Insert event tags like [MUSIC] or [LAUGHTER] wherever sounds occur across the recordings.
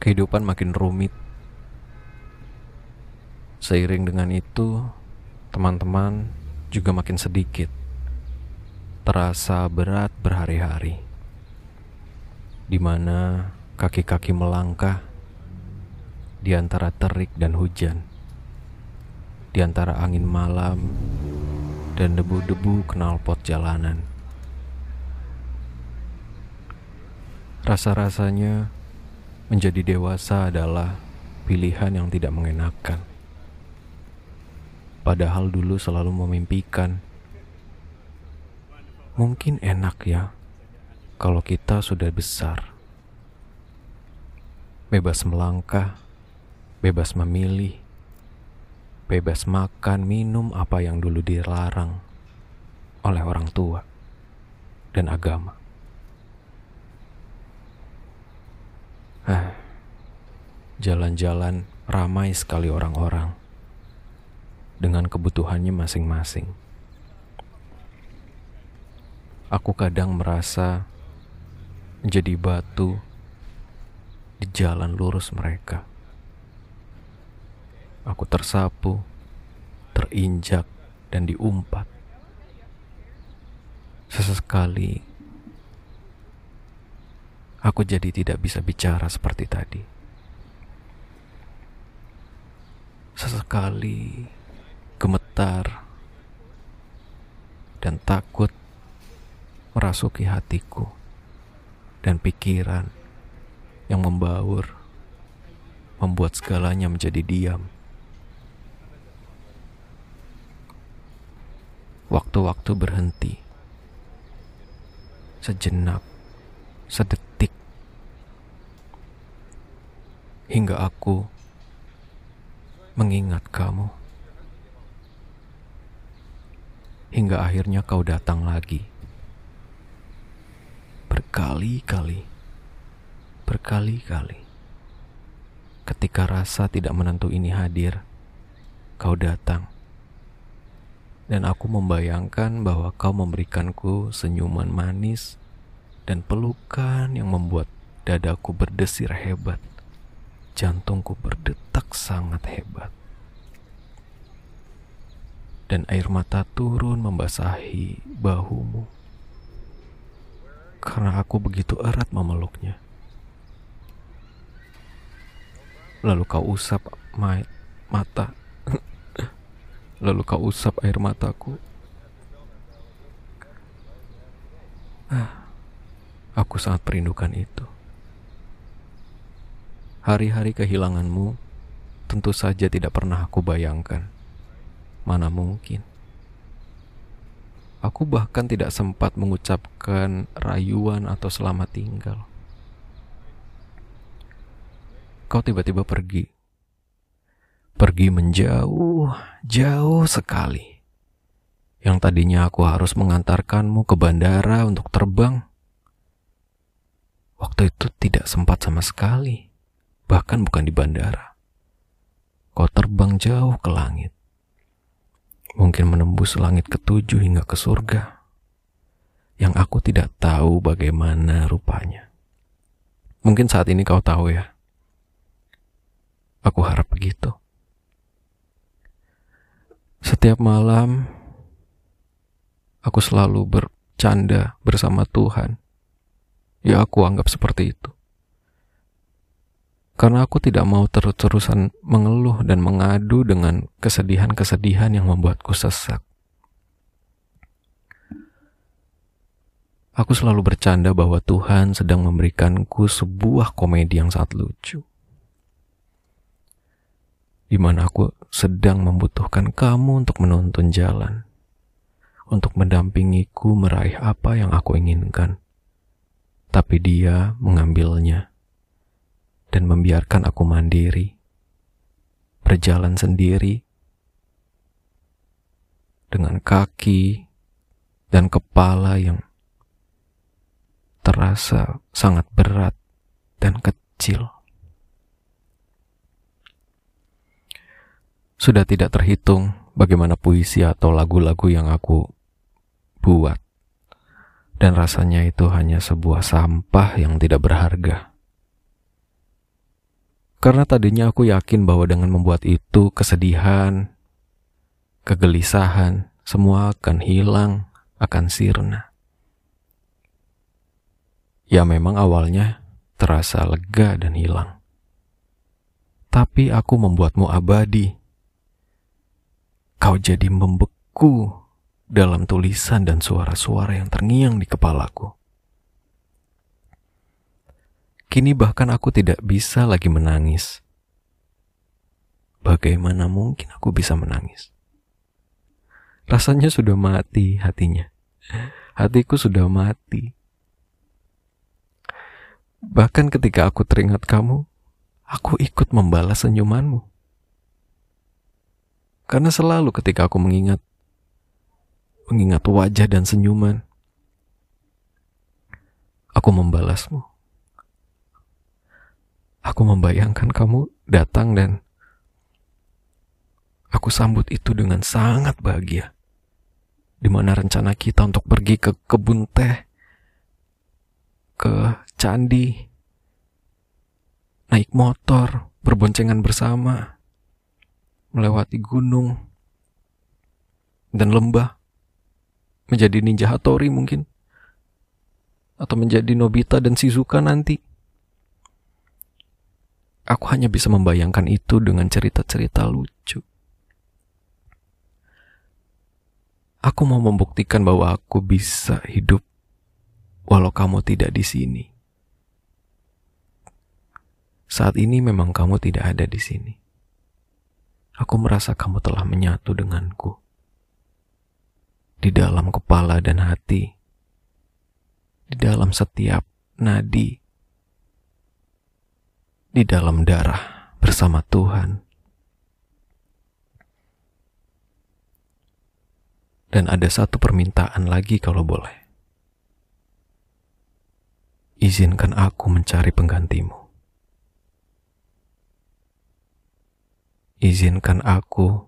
kehidupan makin rumit. Seiring dengan itu, teman-teman juga makin sedikit. Terasa berat berhari-hari. Di mana kaki-kaki melangkah di antara terik dan hujan. Di antara angin malam dan debu-debu knalpot jalanan. Rasa-rasanya Menjadi dewasa adalah pilihan yang tidak mengenakan. Padahal dulu selalu memimpikan. Mungkin enak ya kalau kita sudah besar. Bebas melangkah, bebas memilih, bebas makan, minum apa yang dulu dilarang oleh orang tua dan agama. Jalan-jalan ramai sekali orang-orang dengan kebutuhannya masing-masing. Aku kadang merasa menjadi batu di jalan lurus mereka. Aku tersapu, terinjak, dan diumpat. Sesekali aku jadi tidak bisa bicara seperti tadi. Sesekali gemetar dan takut merasuki hatiku dan pikiran yang membaur, membuat segalanya menjadi diam. Waktu-waktu berhenti, sejenak, sedetik, hingga aku mengingat kamu. Hingga akhirnya kau datang lagi. Berkali-kali, berkali-kali. Ketika rasa tidak menentu ini hadir, kau datang. Dan aku membayangkan bahwa kau memberikanku senyuman manis dan pelukan yang membuat dadaku berdesir hebat jantungku berdetak sangat hebat. Dan air mata turun membasahi bahumu. Karena aku begitu erat memeluknya. Lalu kau usap mata. [LAUGHS] Lalu kau usap air mataku. Ah, aku sangat merindukan itu. Hari-hari kehilanganmu tentu saja tidak pernah aku bayangkan. Mana mungkin. Aku bahkan tidak sempat mengucapkan rayuan atau selamat tinggal. Kau tiba-tiba pergi. Pergi menjauh, jauh sekali. Yang tadinya aku harus mengantarkanmu ke bandara untuk terbang. Waktu itu tidak sempat sama sekali bahkan bukan di bandara. Kau terbang jauh ke langit. Mungkin menembus langit ketujuh hingga ke surga. Yang aku tidak tahu bagaimana rupanya. Mungkin saat ini kau tahu ya. Aku harap begitu. Setiap malam, aku selalu bercanda bersama Tuhan. Ya aku anggap seperti itu. Karena aku tidak mau terus-terusan mengeluh dan mengadu dengan kesedihan-kesedihan yang membuatku sesak. Aku selalu bercanda bahwa Tuhan sedang memberikanku sebuah komedi yang sangat lucu. Di mana aku sedang membutuhkan kamu untuk menuntun jalan, untuk mendampingiku meraih apa yang aku inginkan. Tapi dia mengambilnya dan membiarkan aku mandiri, berjalan sendiri dengan kaki dan kepala yang terasa sangat berat dan kecil. Sudah tidak terhitung bagaimana puisi atau lagu-lagu yang aku buat, dan rasanya itu hanya sebuah sampah yang tidak berharga Karena tadinya aku yakin bahwa dengan membuat itu kesedihan, kegelisahan, semua akan hilang, akan sirna. Ya memang awalnya terasa lega dan hilang. Tapi aku membuatmu abadi. Kau jadi membeku dalam tulisan dan suara-suara yang terngiang di kepalaku. Kini bahkan aku tidak bisa lagi menangis. Bagaimana mungkin aku bisa menangis? Rasanya sudah mati hatinya. Hatiku sudah mati. Bahkan ketika aku teringat kamu, aku ikut membalas senyumanmu. Karena selalu ketika aku mengingat mengingat wajah dan senyuman, aku membalasmu. Aku membayangkan kamu datang dan aku sambut itu dengan sangat bahagia. Di mana rencana kita untuk pergi ke kebun teh, ke candi, naik motor, berboncengan bersama, melewati gunung dan lembah, menjadi ninja Hattori mungkin, atau menjadi Nobita dan Shizuka nanti Aku hanya bisa membayangkan itu dengan cerita-cerita lucu. Aku mau membuktikan bahwa aku bisa hidup walau kamu tidak di sini. Saat ini memang kamu tidak ada di sini. Aku merasa kamu telah menyatu denganku. Di dalam kepala dan hati. Di dalam setiap nadi di dalam darah bersama Tuhan. Dan ada satu permintaan lagi kalau boleh. Izinkan aku mencari penggantimu. Izinkan aku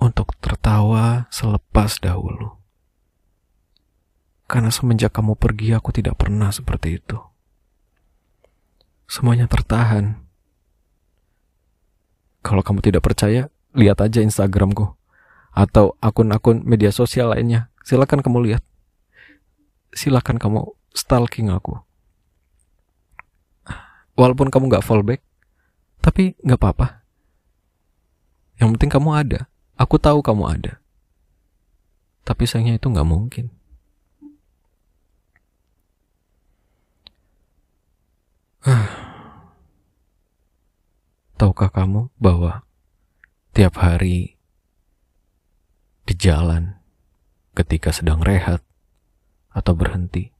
untuk tertawa selepas dahulu. Karena semenjak kamu pergi aku tidak pernah seperti itu semuanya tertahan. Kalau kamu tidak percaya, lihat aja Instagramku atau akun-akun media sosial lainnya. Silakan kamu lihat. Silakan kamu stalking aku. Walaupun kamu nggak fallback, tapi nggak apa-apa. Yang penting kamu ada. Aku tahu kamu ada. Tapi sayangnya itu nggak mungkin. [SIGHS] Tahukah kamu bahwa tiap hari di jalan ketika sedang rehat atau berhenti,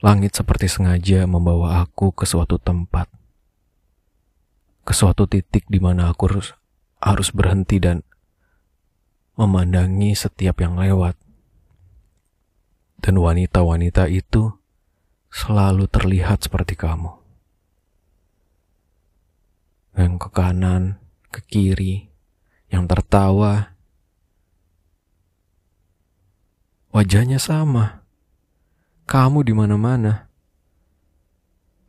langit seperti sengaja membawa aku ke suatu tempat, ke suatu titik di mana aku harus, harus berhenti dan memandangi setiap yang lewat. Dan wanita-wanita itu selalu terlihat seperti kamu. Yang ke kanan, ke kiri, yang tertawa. Wajahnya sama. Kamu di mana-mana.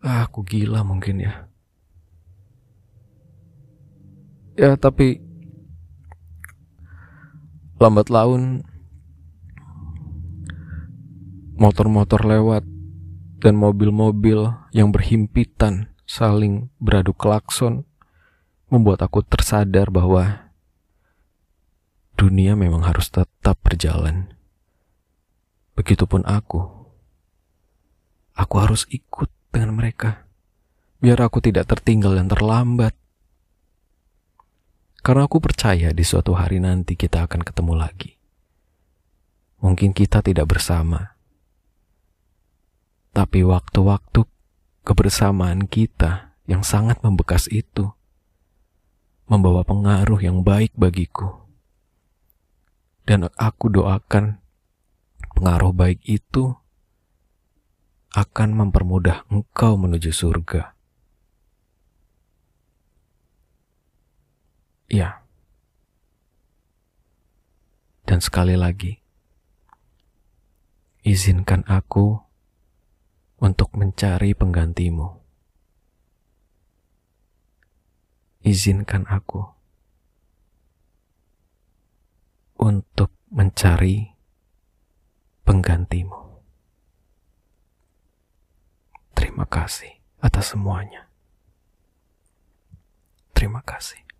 Ah, aku gila mungkin ya. Ya, tapi lambat laun motor-motor lewat dan mobil-mobil yang berhimpitan saling beradu klakson membuat aku tersadar bahwa dunia memang harus tetap berjalan. Begitupun aku. Aku harus ikut dengan mereka. Biar aku tidak tertinggal dan terlambat. Karena aku percaya di suatu hari nanti kita akan ketemu lagi. Mungkin kita tidak bersama, tapi waktu-waktu kebersamaan kita yang sangat membekas itu membawa pengaruh yang baik bagiku. Dan aku doakan pengaruh baik itu akan mempermudah engkau menuju surga. Ya. Dan sekali lagi, izinkan aku untuk mencari penggantimu. Izinkan aku untuk mencari penggantimu. Terima kasih atas semuanya. Terima kasih.